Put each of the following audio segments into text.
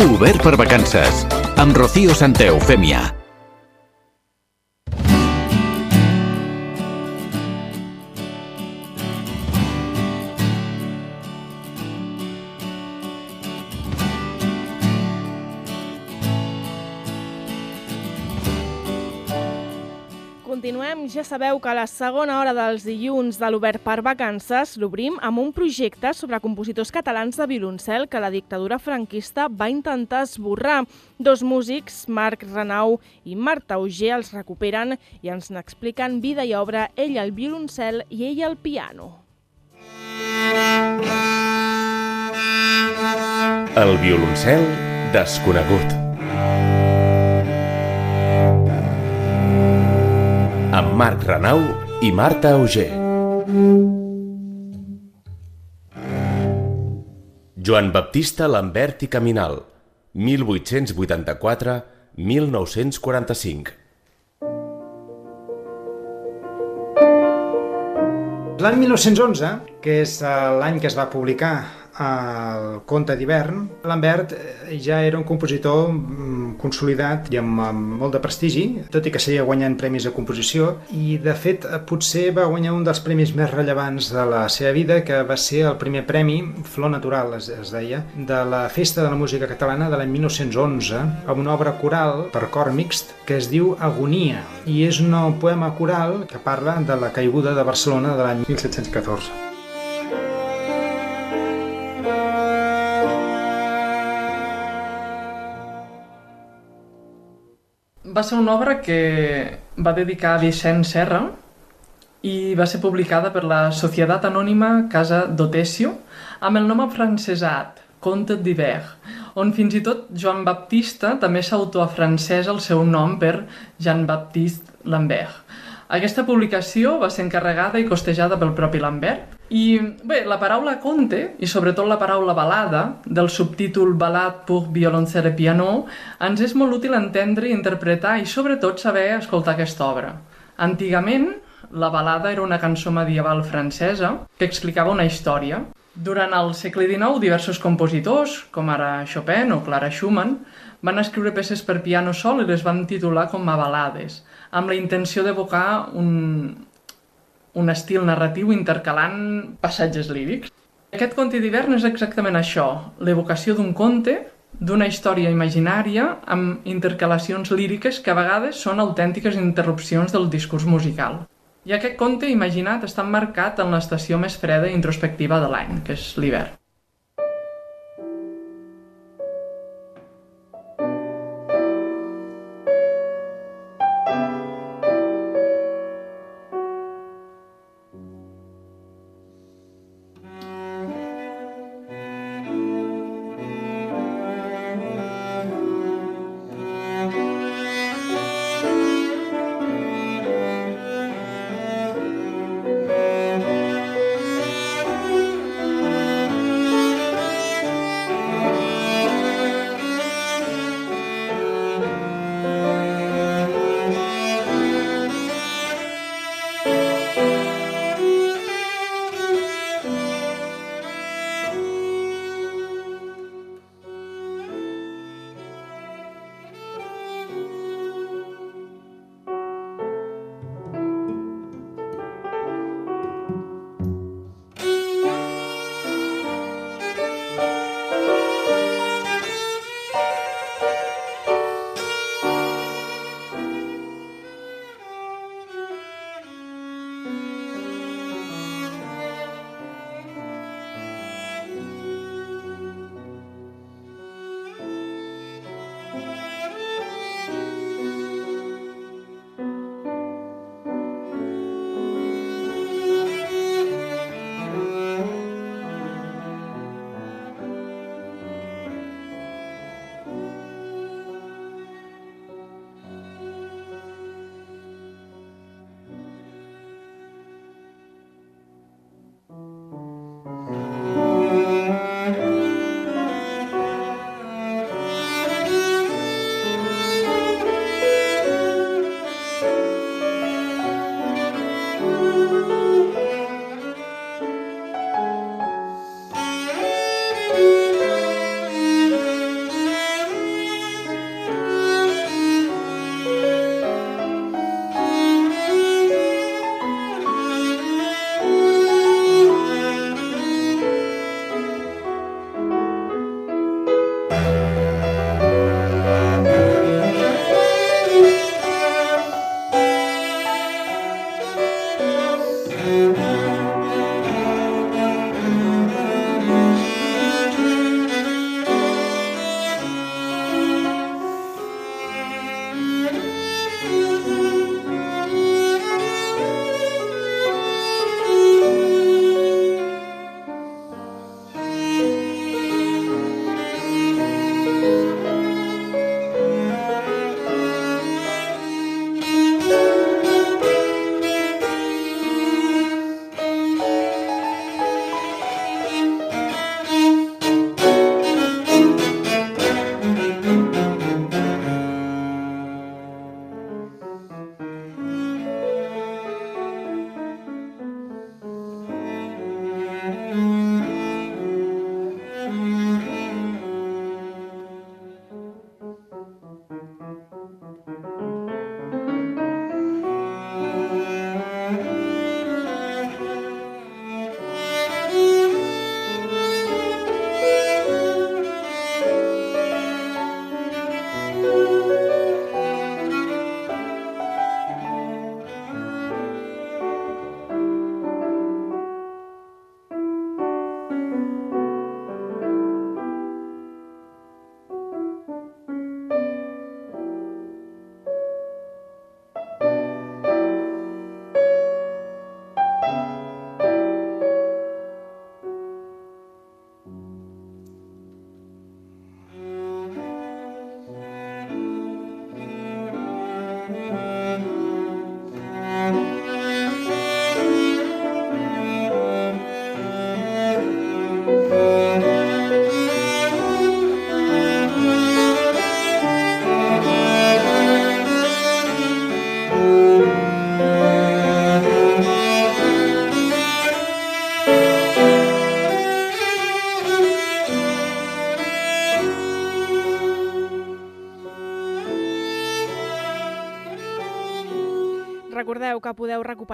Obert per vacances. Amb Rocío Santeufèmia. Continuem, sabeu que a la segona hora dels dilluns de l'Obert per Vacances l'obrim amb un projecte sobre compositors catalans de violoncel que la dictadura franquista va intentar esborrar. Dos músics, Marc Renau i Marta Auger, els recuperen i ens n'expliquen vida i obra, ell al violoncel i ell al piano. El violoncel desconegut. Amb Marc Renau i Marta Auger. Joan Baptista Lambert i Caminal, 1884-1945. L'any 1911, que és eh, l'any que es va publicar el conte d'hivern, Lambert eh, ja era un compositor mm, consolidat i amb, amb molt de prestigi, tot i que seguia guanyant premis de composició, i de fet potser va guanyar un dels premis més rellevants de la seva vida, que va ser el primer premi, Flor Natural es, es deia, de la Festa de la Música Catalana de l'any 1911, amb una obra coral per cor mixt que es diu Agonia, i és un poema coral que parla de la caiguda de Barcelona de l'any 1714. Va ser una obra que va dedicar a Vicent Serra i va ser publicada per la Societat Anònima Casa d'Otesio amb el nom afrancesat, Conte d'Hiver, on fins i tot Joan Baptista també s'autoafrancesa el seu nom per Jean-Baptiste Lambert. Aquesta publicació va ser encarregada i costejada pel propi Lambert. I bé, la paraula conte, i sobretot la paraula balada, del subtítol Balade pour violoncelle et piano, ens és molt útil entendre i interpretar i sobretot saber escoltar aquesta obra. Antigament, la balada era una cançó medieval francesa que explicava una història. Durant el segle XIX, diversos compositors, com ara Chopin o Clara Schumann, van escriure peces per piano sol i les van titular com a balades, amb la intenció d'evocar un, un estil narratiu intercalant passatges lírics. Aquest conte d'hivern és exactament això, l'evocació d'un conte, d'una història imaginària amb intercalacions líriques que a vegades són autèntiques interrupcions del discurs musical. I aquest conte imaginat està marcat en l'estació més freda i introspectiva de l'any, que és l'hivern.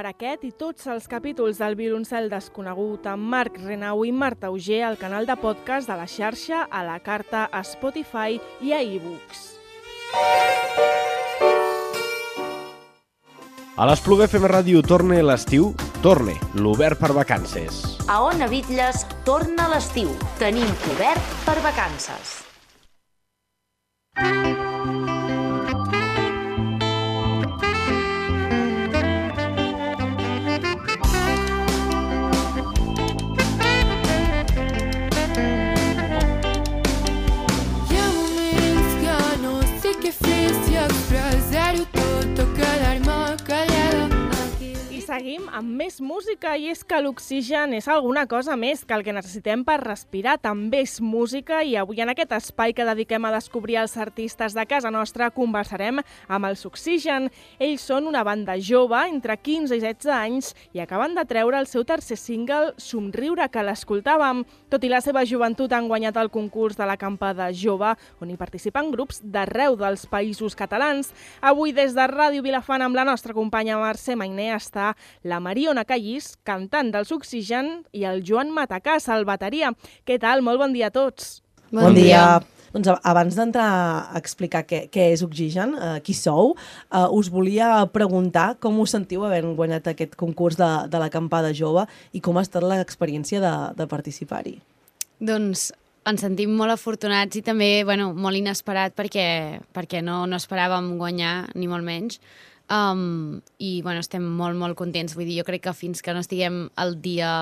Recuperar aquest i tots els capítols del violoncel desconegut amb Marc Renau i Marta Auger al canal de podcast de la xarxa, a la carta, a Spotify i a ebooks. A l'Espluga FM Ràdio torna l'estiu, torne, l'obert per vacances. A Ona Bitlles torna l'estiu. Tenim obert per vacances. Amb més música i és que l'oxigen és alguna cosa més que el que necessitem per respirar. També és música i avui en aquest espai que dediquem a descobrir els artistes de casa nostra conversarem amb els Oxigen. Ells són una banda jove, entre 15 i 16 anys, i acaben de treure el seu tercer single, Somriure, que l'escoltàvem. Tot i la seva joventut han guanyat el concurs de l'acampada jove, on hi participen grups d'arreu dels països catalans. Avui des de Ràdio Vilafant amb la nostra companya Mercè Mainé està la Mariona Callís, cantant dels Oxigen, i el Joan Matacàs, el bateria. Què tal? Molt bon dia a tots. Bon, dia. Doncs a- abans d'entrar a explicar què, què és Oxigen, eh, qui sou, eh, us volia preguntar com us sentiu havent guanyat aquest concurs de, de l'acampada jove i com ha estat l'experiència de, de participar-hi. Doncs ens sentim molt afortunats i també bueno, molt inesperat perquè, perquè no, no esperàvem guanyar, ni molt menys. Um, I bueno, estem molt, molt contents. Vull dir, jo crec que fins que no estiguem el dia,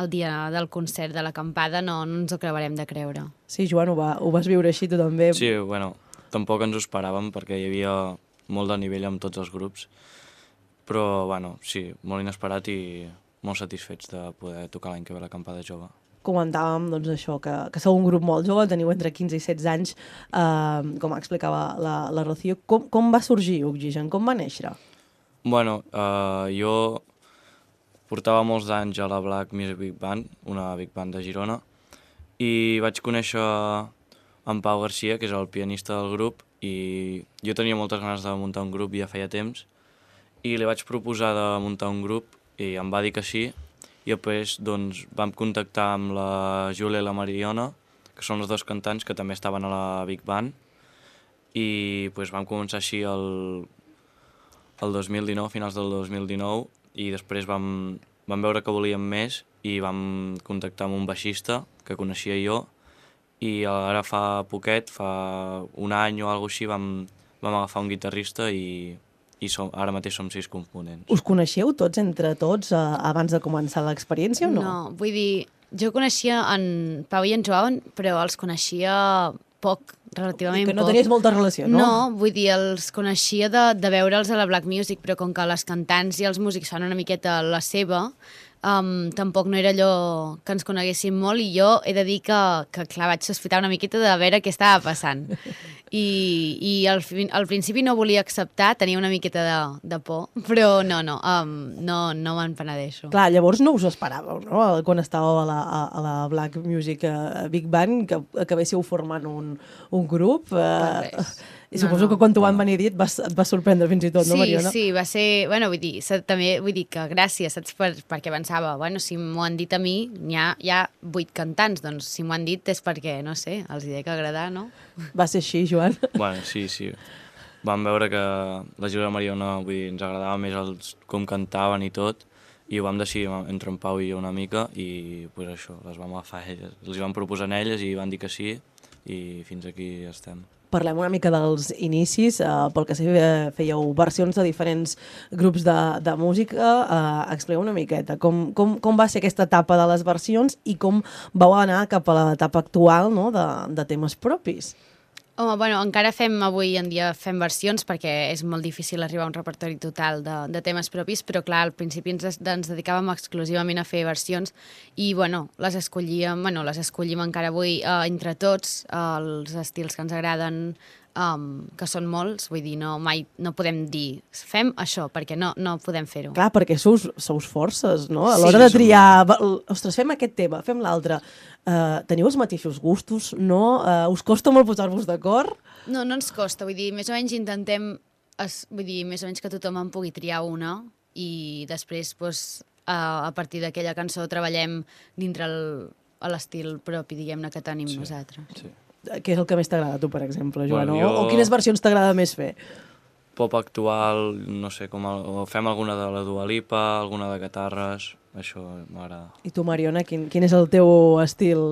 el dia del concert de l'acampada no, no ens ho acabarem de creure. Sí, Joan, ho, va, ho vas viure així tu també. Sí, bueno, tampoc ens ho esperàvem perquè hi havia molt de nivell amb tots els grups, però, bueno, sí, molt inesperat i molt satisfets de poder tocar l'any que ve l'acampada jove. Comentàvem doncs, això, que, que sou un grup molt jove, teniu entre 15 i 16 anys, eh, com explicava la, la Rocío. Com, com va sorgir Oxigen? Com va néixer? Bueno, uh, jo portava molts anys a la Black Music Big Band, una big band de Girona, i vaig conèixer en Pau Garcia, que és el pianista del grup, i jo tenia moltes ganes de muntar un grup ja feia temps, i li vaig proposar de muntar un grup i em va dir que sí, i després doncs, vam contactar amb la Júlia i la Mariona, que són les dos cantants que també estaven a la Big Band, i doncs, vam començar així el, el 2019, finals del 2019, i després vam, vam veure que volíem més i vam contactar amb un baixista que coneixia jo. I ara fa poquet, fa un any o alguna així, vam, vam agafar un guitarrista i, i som, ara mateix som sis components. Us coneixeu tots entre tots eh, abans de començar l'experiència o no? No, vull dir, jo coneixia en Pau i en Joan, però els coneixia poc, relativament Que no poc. tenies molta relació, no? No, vull dir, els coneixia de, de veure'ls a la Black Music, però com que les cantants i els músics fan una miqueta la seva, um, tampoc no era allò que ens coneguéssim molt i jo he de dir que, que clar, vaig sospitar una miqueta de veure què estava passant. I, i al, fin- al principi no volia acceptar, tenia una miqueta de, de por, però no, no, um, no, no me'n penedeixo. Clar, llavors no us esperàveu, no? Quan estàveu a la, a, a la Black Music uh, Big Band, que acabéssiu formant un, un grup. Uh, res. I No, suposo no. que quan t'ho van venir dit vas, et va sorprendre fins i tot, no, sí, Mariona? sí, va ser... Bueno, vull dir, sa- també vull dir que gràcies, saps? Per, perquè pensava, bueno, si m'ho han dit a mi, hi ha, hi ha vuit cantants, doncs si m'ho han dit és perquè, no sé, els hi dec agradar, no? Va ser així, Joan? Bueno, sí, sí. Vam veure que la Júlia Mariona vull dir, ens agradava més els, com cantaven i tot, i ho vam decidir entre en Pau i jo una mica, i pues, això, les vam agafar a elles. Els hi vam proposar a elles i van dir que sí, i fins aquí estem. Parlem una mica dels inicis, eh, pel que sé eh, fèieu versions de diferents grups de, de música. Eh, expliqueu una miqueta com, com, com va ser aquesta etapa de les versions i com vau anar cap a l'etapa actual no, de, de temes propis. Home, bueno, encara fem avui en dia fem versions perquè és molt difícil arribar a un repertori total de, de temes propis, però clar, al principi ens, ens dedicàvem exclusivament a fer versions i, bueno, les escollíem, bueno, les escollim encara avui eh, entre tots, eh, els estils que ens agraden, um, que són molts, vull dir, no, mai no podem dir fem això, perquè no, no podem fer-ho. Clar, perquè sous, sous forces, no? A Sí. l'hora de som- triar, va- ostres, fem aquest tema, fem l'altre. Uh, teniu els mateixos gustos, no? Uh, us costa molt posar-vos d'acord? No, no ens costa, vull dir, més o menys intentem es, vull dir, més o menys que tothom en pugui triar una i després, doncs, a, a partir d'aquella cançó treballem dintre l'estil propi, diguem-ne, que tenim sí. nosaltres. Sí. Què és el que més t'agrada a tu, per exemple, Joan? Bueno, jo- o, o quines versions t'agrada més fer? Pop actual, no sé, com el, o fem alguna de la Dua Lipa, alguna de guitarres, això m'agrada. I tu, Mariona, quin, quin és el teu estil?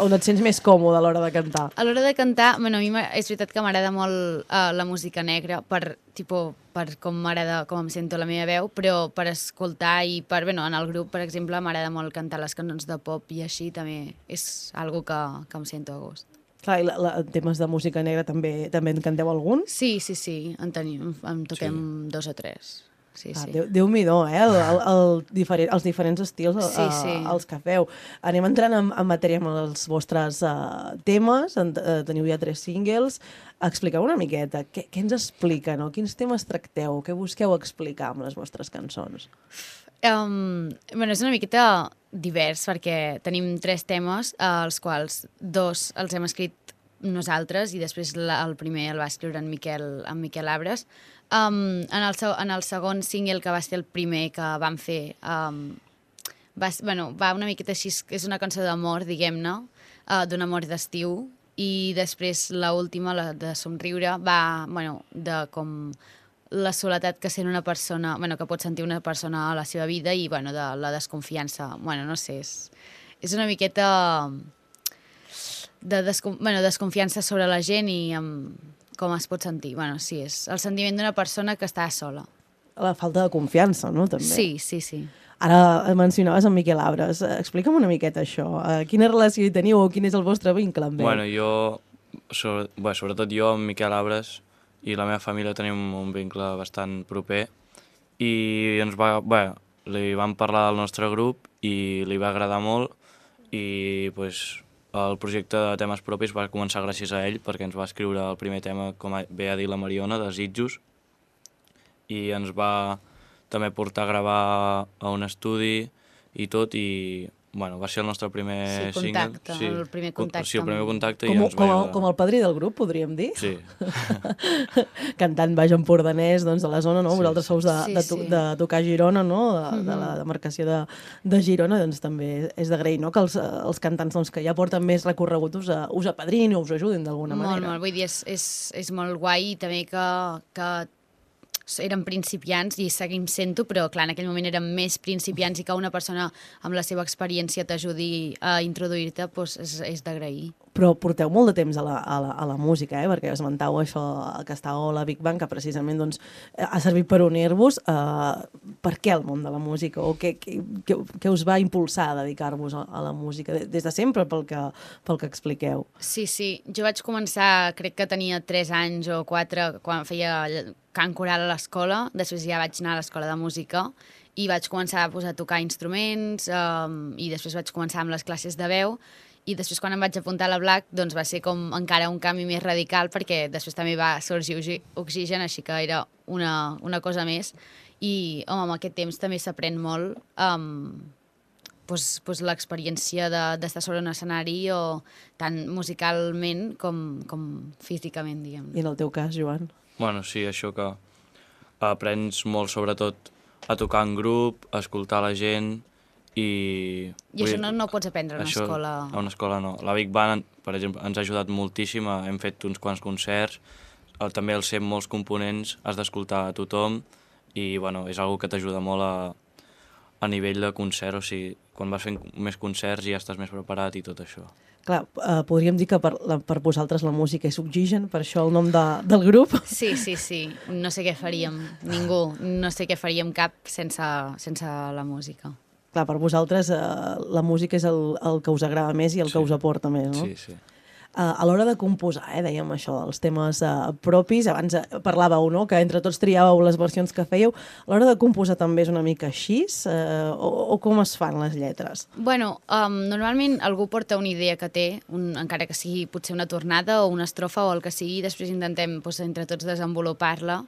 On et sents més còmode a l'hora de cantar? A l'hora de cantar, bueno, a mi és veritat que m'agrada molt uh, la música negra per, tipo, per com m'agrada, com em sento la meva veu, però per escoltar i per, bueno, en el grup, per exemple, m'agrada molt cantar les cançons de pop i així també és algo que, que em sento a gust. Clar, i la, la, en temes de música negra també també en canteu algun? Sí, sí, sí, en, tenim, en toquem sí. dos o tres. Sí, Ah, sí. Déu, Déu-m'hi-do, eh? El, el, el diferent, els diferents estils Sí, eh, sí. els que feu. Anem entrant en, en matèria amb els vostres uh, temes. En, uh, teniu ja tres singles. Expliqueu una miqueta. Què, què ens explica, no? Quins temes tracteu? Què busqueu explicar amb les vostres cançons? Um, bueno, és una miqueta divers perquè tenim tres temes, eh, els quals dos els hem escrit nosaltres i després la, el primer el va escriure en Miquel, en Miquel Abres. Um, en, el, en el segon single, que va ser el primer que vam fer, um, va, bueno, va una miqueta així, és una cançó d'amor, diguem-ne, uh, d'un amor d'estiu, i després la última, la de somriure, va, bueno, de com la soledat que sent una persona, bueno, que pot sentir una persona a la seva vida i, bueno, de la desconfiança. Bueno, no sé, és, és una miqueta de descon, bueno, desconfiança sobre la gent i amb com es pot sentir. Bueno, sí, és el sentiment d'una persona que està sola. La falta de confiança, no? També. Sí, sí, sí. Ara mencionaves en Miquel Abres. Explica'm una miqueta això. Eh, Quina relació hi teniu o quin és el vostre vincle amb ell? Bueno, jo, sobre, bé, sobretot jo amb Miquel Abres i la meva família tenim un vincle bastant proper. I ens va, bé, li vam parlar del nostre grup i li va agradar molt i pues, el projecte de temes propis va començar gràcies a ell perquè ens va escriure el primer tema, com a- bé ha dit la Mariona, de Sitjos i ens va també portar a gravar a un estudi i tot i bueno, va ser el nostre primer Sí, contacte, single. el primer co- contacte Sí, el primer contacte com, i ens va com, el, agradar. com el padrí del grup, podríem dir? Sí. Cantant baix empordanès doncs, de la zona, no? Sí, Vosaltres sou de, sí. de, Sí, to, sí. de tocar Girona, no? De, de Mhm. la demarcació de, de Girona, doncs també és d'agrair no? que els, els cantants doncs, que ja porten més recorregut us, a- us apadrin o us ajudin d'alguna molt, manera. Molt, vull dir, és, és, és molt guai i també que, que eren principiants i seguim sent-ho, però clar, en aquell moment érem més principiants i que una persona amb la seva experiència t'ajudi a introduir-te doncs és, és d'agrair. Però porteu molt de temps a la, a la, a la música, eh? perquè esmentau això que estàveu a la Big Bang, que precisament doncs, eh, ha servit per unir-vos. Eh, per què el món de la música? O què, què, què, què us va impulsar a dedicar-vos a, a la música? De- Des de sempre, pel que, pel que expliqueu. Sí, sí. Jo vaig començar, crec que tenia 3 anys o 4, quan feia cant coral a l'escola. Després ja vaig anar a l'escola de música i vaig començar pues, a tocar instruments um, i després vaig començar amb les classes de veu i després quan em vaig apuntar a la Black doncs va ser com encara un canvi més radical perquè després també va sorgir Oxi- Oxigen, així que era una, una cosa més i home, amb aquest temps també s'aprèn molt um, pues, pues l'experiència de- d'estar sobre un escenari o tant musicalment com, com físicament, diguem. I en el teu cas, Joan? Bueno, sí, això que aprens molt sobretot a tocar en grup, a escoltar la gent i... I això no, no ho pots aprendre a una això, escola... A una escola no. La Big Band, per exemple, ens ha ajudat moltíssim, hem fet uns quants concerts, el, també al ser molts components has d'escoltar a tothom i bueno, és algo que t'ajuda molt a, a nivell de concert, o sigui, quan vas fent més concerts ja estàs més preparat i tot això. Clar, eh, podríem dir que per, la, per vosaltres la música és oxigen, per això el nom de, del grup. Sí, sí, sí. No sé què faríem, ningú. No sé què faríem cap sense, sense la música. Clar, per vosaltres eh, la música és el, el que us agrada més i el sí. que us aporta més, no? Sí, sí. Uh, a l'hora de composar, eh, dèiem això, els temes uh, propis, abans uh, parlàveu, no?, que entre tots triàveu les versions que fèieu, a l'hora de composar també és una mica així, uh, o, o com es fan les lletres? Bueno, um, normalment algú porta una idea que té, un, encara que sigui potser una tornada o una estrofa o el que sigui, després intentem doncs, entre tots desenvolupar-la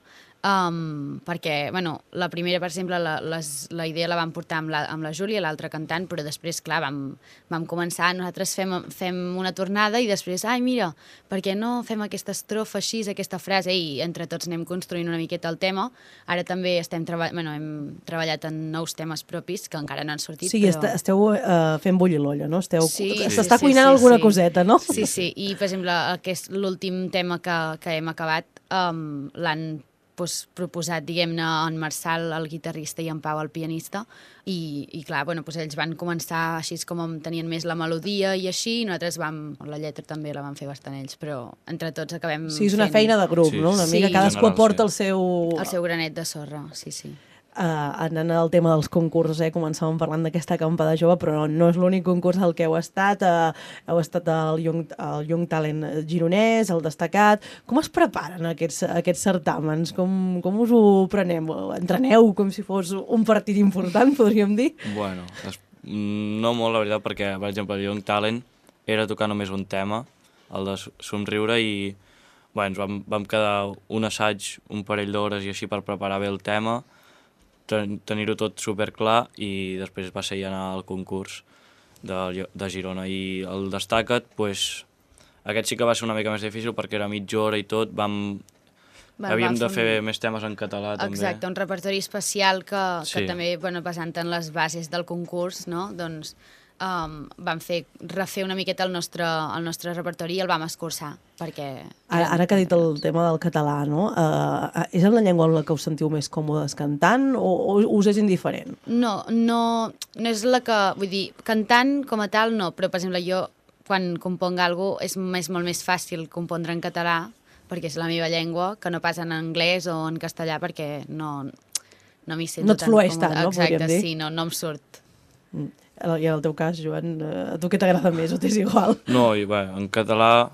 Um, perquè, bueno, la primera, per exemple, la, les, la idea la vam portar amb la, amb la Júlia, l'altra cantant, però després, clar, vam, vam començar, nosaltres fem, fem una tornada i després, ai, mira, per què no fem aquesta estrofa així, aquesta frase, i entre tots anem construint una miqueta el tema. Ara també estem treba bueno, hem treballat en nous temes propis que encara no han sortit, sigui, però... est esteu uh, fent bullir l'olla, no? Esteu... Sí, S'està sí, cuinant sí, alguna sí. coseta, no? Sí, sí, i per exemple, l'últim tema que, que hem acabat, um, l'han pues, proposat, diguem-ne, en Marçal, el guitarrista, i en Pau, el pianista, i, i clar, bueno, pues, ells van començar així com tenien més la melodia i així, i nosaltres vam, la lletra també la van fer bastant ells, però entre tots acabem Sí, és una fent... feina de grup, Sí. no? Una mica, Sí. cadascú General, aporta sí. el seu... El seu granet de sorra, sí, sí. Uh, anant al tema dels concursos, eh? començàvem parlant d'aquesta acampada jove, però no és l'únic concurs al que heu estat. Uh, heu estat al Young, al Young Talent gironès, al destacat. Com es preparen aquests, aquests certàmens? Com, com us ho preneu? Entreneu com si fos un partit important, podríem dir? Bueno, es, mm, no molt, la veritat, perquè, per exemple, el Young Talent era tocar només un tema, el de somriure, i bueno, ens vam, vam quedar un assaig, un parell d'hores i així per preparar bé el tema, tenir-ho tot super clar i després va ser ja anar al concurs de, de Girona. I el Destaca't, pues, aquest sí que va ser una mica més difícil perquè era mitja hora i tot, vam, Vam- havíem vam de fer un- més temes en català també. Exacte, un repertori especial que, que Sí. també, bueno, basant en les bases del concurs, no? doncs um, vam fer, refer una miqueta el nostre, el nostre repertori i el vam escurçar, perquè... Ara, ara que ha dit el tema del català, no? Uh, és en la llengua en la que us sentiu més còmodes cantant o, o us és indiferent? No, no, no és la que... Vull dir, cantant com a tal no, però per exemple jo quan componc alguna cosa és, és molt més fàcil compondre en català perquè és la meva llengua, que no pas en anglès o en castellà perquè no, no m'hi sento No et tan flueix tant, no? Exacte, sí, no, no em surt. Mm. I en el teu cas, Joan, eh, a tu què t'agrada més o t'és igual? No, i bé, en català,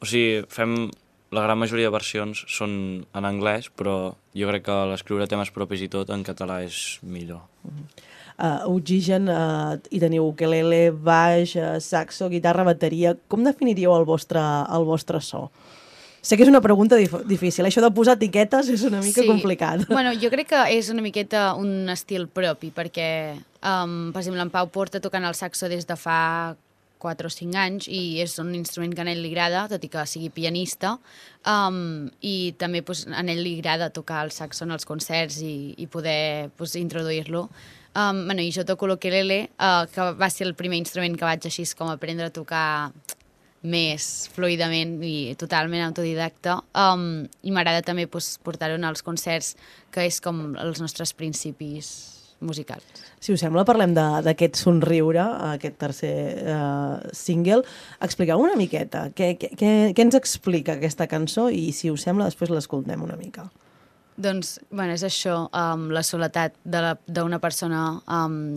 o sigui, fem la gran majoria de versions són en anglès, però jo crec que l'escriure temes propis i tot en català és millor. Uh, oxigen, uh, i teniu ukelele, baix, uh, saxo, guitarra, bateria... Com definiríeu el vostre, el vostre so? Sé que és una pregunta dif difícil. Això de posar etiquetes és una mica complicat. Bueno, jo crec que és una miqueta un estil propi, perquè, um, per exemple, en Pau porta tocant el saxo des de fa 4 o 5 anys i és un instrument que a ell li agrada, tot i que sigui pianista, um, i també pues, a ell li agrada tocar el saxo en els concerts i, i poder pues, introduir-lo. Um, bueno, I jo toco l'ukelele, uh, que va ser el primer instrument que vaig així com aprendre a tocar més fluidament i totalment autodidacta. Um, I m'agrada també pues, portar-ho als concerts, que és com els nostres principis musicals. Si us sembla, parlem de- d'aquest somriure, aquest tercer uh, single. Expliqueu una miqueta. Què, què, què, ens explica aquesta cançó i, si us sembla, després l'escoltem una mica. Doncs, bueno, és això, um, la soledat de la- d'una persona um,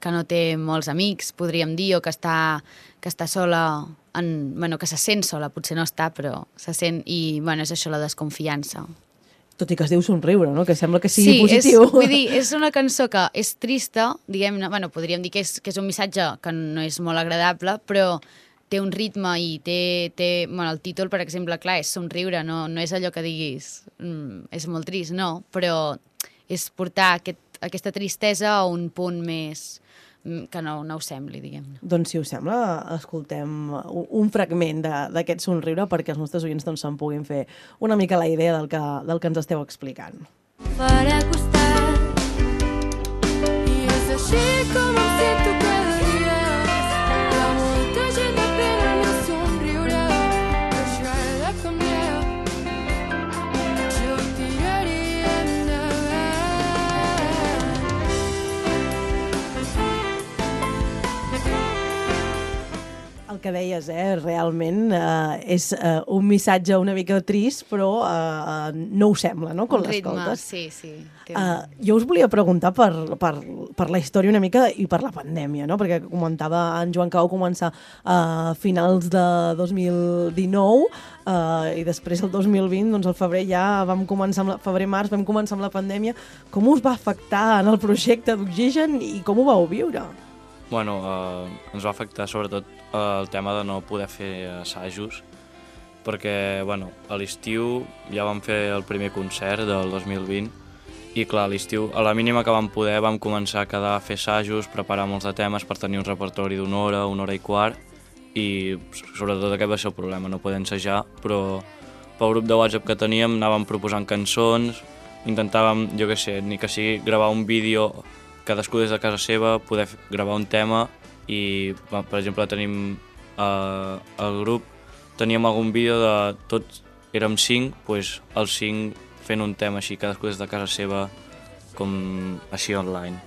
que no té molts amics, podríem dir, o que està, que està sola, en, bueno, que se sent sola, potser no està, però se sent, i bueno, és això, la desconfiança. Tot i que es diu somriure, no? Que sembla que sigui sí, positiu. És, vull dir, és una cançó que és trista, diguem-ne, bueno, podríem dir que és, que és un missatge que no és molt agradable, però té un ritme i té, té bueno, el títol, per exemple, clar, és somriure, no, no és allò que diguis mm, és molt trist, no, però és portar aquest, aquesta tristesa a un punt més que no, no ho sembli, diguem-ne. Doncs, si us sembla, escoltem un, un fragment de- d'aquest somriure perquè els nostres oients doncs, se'n puguin fer una mica la idea del que, del que ens esteu explicant. farà costat i és així com que deies, eh, realment eh, és eh, un missatge una mica trist, però eh, no ho sembla, no?, quan l'escoltes. sí, sí. té Uh, jo us volia preguntar per, per, per la història una mica i per la pandèmia, no? perquè comentava en Joan que vau començar a finals de 2019 uh, i després el 2020, doncs el febrer ja vam començar amb la, febrer-març vam començar amb la pandèmia. Com us va afectar en el projecte d'Oxigen i com ho vau viure? Bueno, eh, ens va afectar sobretot eh, el tema de no poder fer assajos perquè bueno, a l'estiu ja vam fer el primer concert del 2020 i clar, a l'estiu, a la mínima que vam poder, vam començar a quedar a fer assajos, preparar molts de temes per tenir un repertori d'una hora, una hora i quart i sobretot aquest va ser el problema, no poder ensejar, però pel grup de WhatsApp que teníem anàvem proposant cançons, intentàvem, jo què sé, ni que sigui gravar un vídeo cadascú des de casa seva, poder gravar un tema i, per exemple, tenim eh, el grup, teníem algun vídeo de tots, érem cinc, doncs els cinc fent un tema així, cadascú des de casa seva, com així online.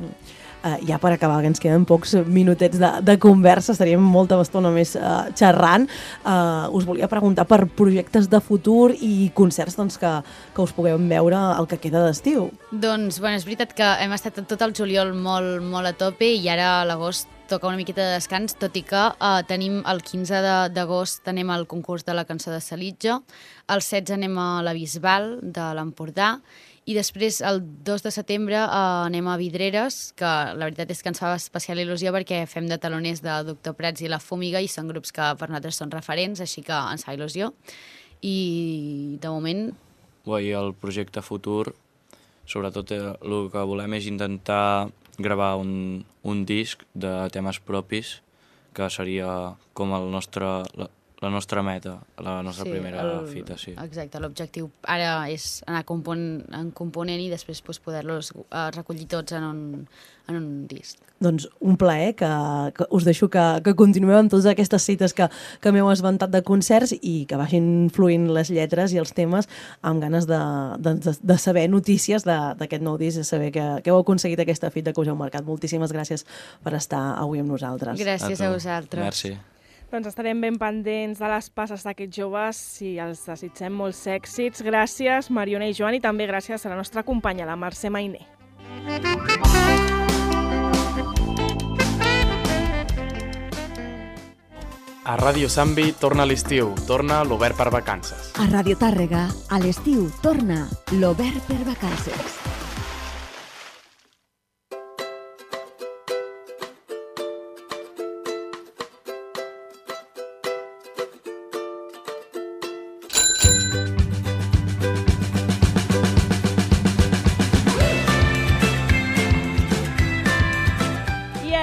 Uh, ja per acabar, que ens queden pocs minutets de, de conversa, estaríem molta estona més uh, xerrant. Uh, us volia preguntar per projectes de futur i concerts doncs, que, que us puguem veure el que queda d'estiu. Doncs, bueno, és veritat que hem estat tot el juliol molt, molt a tope i ara a l'agost toca una miqueta de descans, tot i que uh, tenim el 15 de- d'agost anem al concurs de la cançó de Salitja, el 16 anem a la Bisbal de l'Empordà i després el 2 de setembre uh, anem a Vidreres, que la veritat és que ens fa especial il·lusió perquè fem de taloners de Doctor Prats i La Fúmiga i són grups que per nosaltres són referents, així que ens fa il·lusió. I de moment Bé, I el projecte futur, sobretot eh, el que volem és intentar gravar un, un disc de temes propis, que seria com el nostre, la, nostra meta, la nostra sí, primera el... fita, sí. Exacte, l'objectiu ara és anar compon en component i després pues, poder-los uh, recollir tots en un, en un disc. Doncs un plaer que, que us deixo que, que continueu amb totes aquestes cites que, que m'heu esventat de concerts i que vagin fluint les lletres i els temes amb ganes de, de, de, de saber notícies de- d'aquest nou disc, de saber que, que heu aconseguit aquesta fita que us heu marcat. Moltíssimes gràcies per estar avui amb nosaltres. Gràcies a, a vosaltres. Merci. Doncs estarem ben pendents de les passes d'aquests joves i els desitgem molts èxits. Gràcies, Mariona i Joan, i també gràcies a la nostra companya, la Mercè Mainé. A Ràdio Sambi torna l'estiu, torna l'obert per vacances. A Radio Tàrrega, a l'estiu, torna l'Obert per Vacances.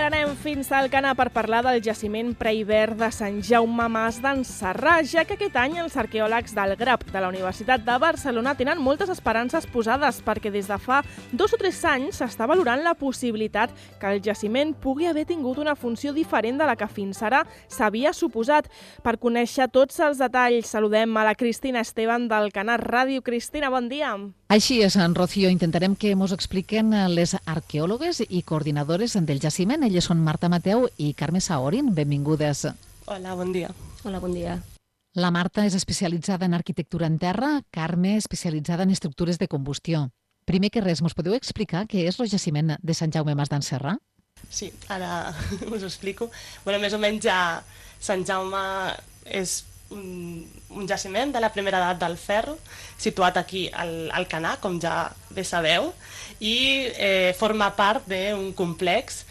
Ara anem fins al Canà per parlar del jaciment prehivern de Sant Jaume Mas d'en Sarrà, ja que aquest any els arqueòlegs del GRAP de la Universitat de Barcelona tenen moltes esperances posades perquè des de fa dos o tres anys s'està valorant la possibilitat que el jaciment pugui haver tingut una funció diferent de la que fins ara s'havia suposat. Per conèixer tots els detalls, saludem a la Cristina Esteban del Canà Ràdio. Cristina, bon dia. Així és, en Rocío. Intentarem que ens expliquen les arqueòlogues i coordinadores del jaciment. Elles són Marta Mateu i Carme Saorin. Benvingudes. Hola, bon dia. Hola, bon dia. La Marta és especialitzada en arquitectura en terra, Carme especialitzada en estructures de combustió. Primer que res, mos podeu explicar què és el jaciment de Sant Jaume Mas d'en Serra? Sí, ara us ho explico. Bueno, més o menys ja Sant Jaume és un, un jaciment de la primera edat del ferro, situat aquí al, al Canà, com ja bé sabeu, i eh, forma part d'un complex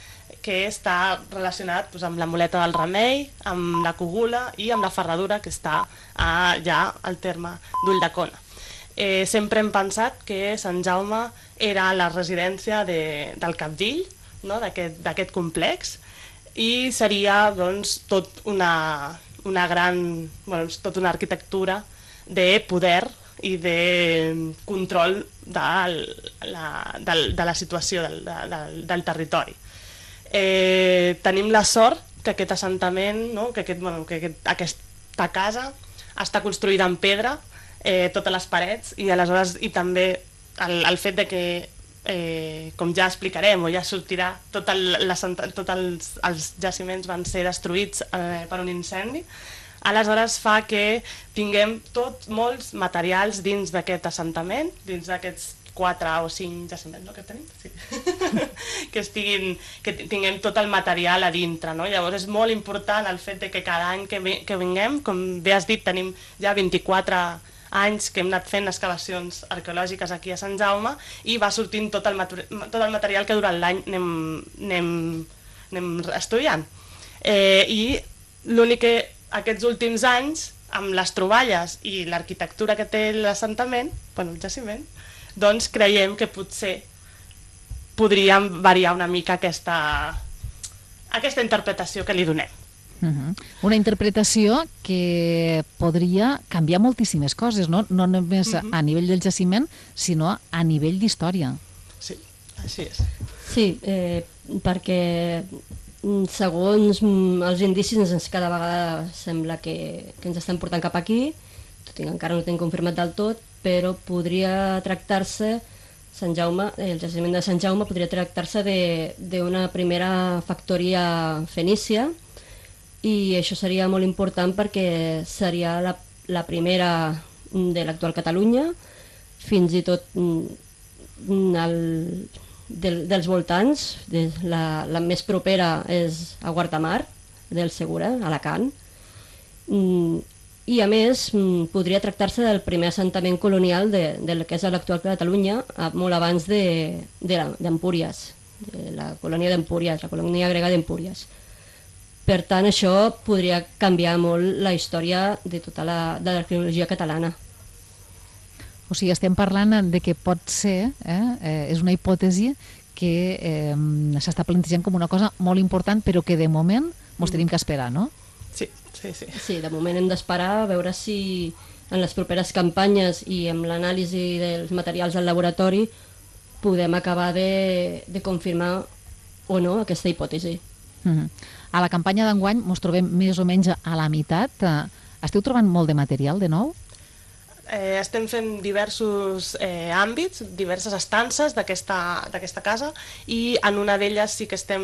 que està relacionat doncs, amb la muleta del remei, amb la cogula i amb la ferradura que està a, ja al terme d'Ulldecona. Eh, sempre hem pensat que Sant Jaume era la residència de, del capdill, no? d'aquest complex, i seria doncs, tot una, una gran, bueno, tot una arquitectura de poder i de control de la, del, de la situació del, de, del territori. Eh, tenim la sort que aquest assentament, no? que, aquest, bueno, que aquest, aquesta casa està construïda en pedra, eh, totes les parets, i aleshores i també el, el fet de que eh, com ja explicarem o ja sortirà, tot, el, la, tot els, els jaciments van ser destruïts eh, per un incendi, aleshores fa que tinguem tots molts materials dins d'aquest assentament, dins d'aquests quatre o cinc jaciments no, que tenim, sí. que, estiguin, que tinguem tot el material a dintre. No? Llavors és molt important el fet de que cada any que, vi, que vinguem, com bé has dit, tenim ja 24 anys que hem anat fent excavacions arqueològiques aquí a Sant Jaume i va sortint tot el, tot el material que durant l'any anem, anem, anem estudiant. Eh, I l'únic que aquests últims anys amb les troballes i l'arquitectura que té l'assentament, bueno, el jaciment, doncs creiem que potser podríem variar una mica aquesta, aquesta interpretació que li donem. Uh -huh. Una interpretació que podria canviar moltíssimes coses, no, no només uh -huh. a nivell del jaciment, sinó a nivell d'història. Sí, així és. Sí, eh, perquè mm, segons mm, els indicis ens cada vegada sembla que, que ens estan portant cap aquí, tot i que encara no tenim confirmat del tot, però podria tractar-se Sant Jaume, el jaciment de Sant Jaume podria tractar-se de- d'una primera factoria fenícia i això seria molt important perquè seria la, la primera de l'actual Catalunya, fins i tot mm, el, del, dels voltants, de, la, la més propera és a Guardamar, del Segura, a Alacant, mm, i a més mm, podria tractar-se del primer assentament colonial de, del que és l'actual Catalunya, molt abans de- de d'Empúries, de, de la colònia d'Empúries, la colònia grega d'Empúries. Per tant, això podria canviar molt la història de tota la, de l'arqueologia catalana. O sigui, estem parlant de que pot ser, eh, eh, és una hipòtesi que eh, s'està plantejant com una cosa molt important, però que de moment mos tenim que esperar, no? Sí, sí, sí. Sí, de moment hem d'esperar a veure si en les properes campanyes i amb l'anàlisi dels materials del laboratori podem acabar de, de confirmar o no aquesta hipòtesi. Uh -huh. A la campanya d'enguany mos trobem més o menys a la meitat. Eh, Esteu trobant molt de material, de nou? Eh, estem fent diversos eh, àmbits, diverses estances d'aquesta casa i en una d'elles sí que estem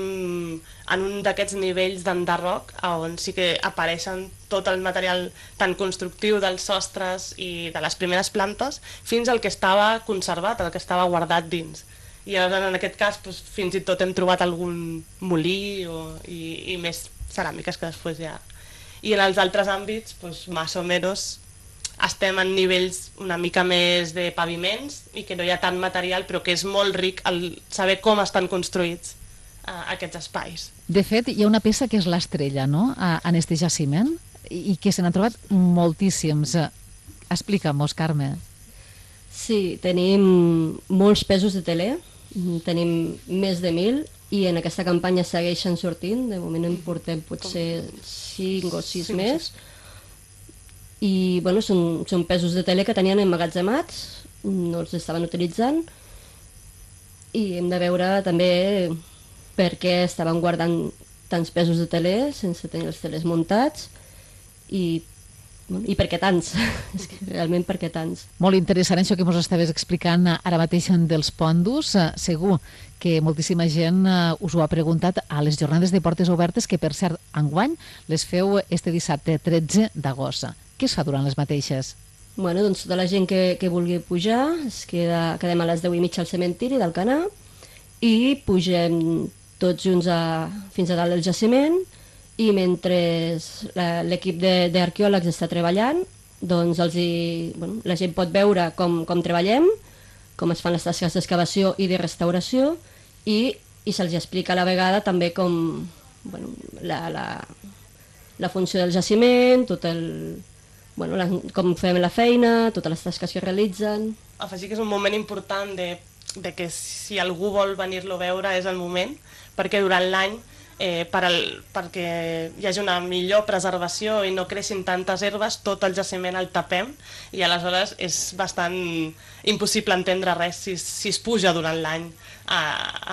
en un d'aquests nivells d'enderroc on sí que apareixen tot el material tan constructiu dels sostres i de les primeres plantes fins al que estava conservat, el que estava guardat dins. I llavors, en aquest cas doncs, fins i tot hem trobat algun molí o, i, i més ceràmiques que després ja... I en els altres àmbits, doncs, més o menys, estem en nivells una mica més de paviments i que no hi ha tant material, però que és molt ric el saber com estan construïts uh, aquests espais. De fet, hi ha una peça que és l'estrella, no?, a- en este jaciment, i i que se n'han trobat moltíssims. Eh, Explica-mos, Carme. Sí, tenim molts pesos de teler, tenim més de mil i en aquesta campanya segueixen sortint, de moment en portem potser 5 o 6 Cinc o més. i bueno, són, són pesos de tele que tenien emmagatzemats, no els estaven utilitzant. I hem de veure també per què estaven guardant tants pesos de tele sense tenir els telers muntats. I, i per què tants, és que realment per què tants. Molt interessant això que ens estaves explicant eh, ara mateix dels pondus. Eh, Segur que moltíssima gent eh, us ho ha preguntat a les jornades de portes obertes, que per cert, enguany les feu este dissabte 13 d'agost. Què es fa durant les mateixes? Bueno, doncs tota la gent que, que vulgui pujar, es queda, quedem a les 10 i mitja al cementiri del Canà i pugem tots junts a, fins a dalt del jaciment i mentre l'equip d'arqueòlegs està treballant, doncs els hi, bueno, la gent pot veure com, com treballem, com es fan les tasques d'excavació i de restauració i, i se'ls explica a la vegada també com bueno, la, la, la funció del jaciment, tot el, bueno, la, com fem la feina, totes les tasques que realitzen. Afegir que és un moment important de, de que si algú vol venir-lo a veure és el moment, perquè durant l'any eh, per al, perquè hi hagi una millor preservació i no creixin tantes herbes, tot el jaciment el tapem i aleshores és bastant impossible entendre res si, si es puja durant l'any a,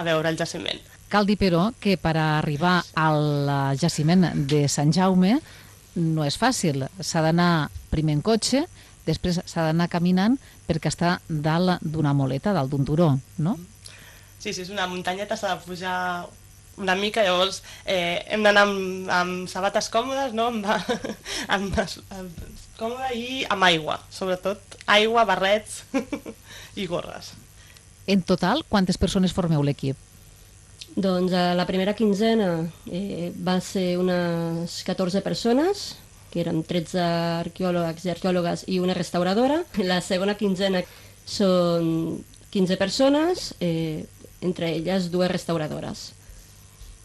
a veure el jaciment. Cal dir, però, que per arribar al eh, jaciment de Sant Jaume no és fàcil. S'ha d'anar primer en cotxe, després s'ha d'anar caminant perquè està dalt d'una moleta, dalt d'un turó, no? Sí, sí, és una muntanyeta, s'ha de pujar una mica, llavors eh, hem d'anar amb, amb sabates còmodes, no? amb, amb, amb, còmode i amb aigua, sobretot aigua, barrets i gorres. En total, quantes persones formeu l'equip? Doncs a la primera quinzena eh, va ser unes 14 persones, que eren 13 arqueòlegs i arqueòlogues i una restauradora. La segona quinzena són 15 persones, eh, entre elles dues restauradores.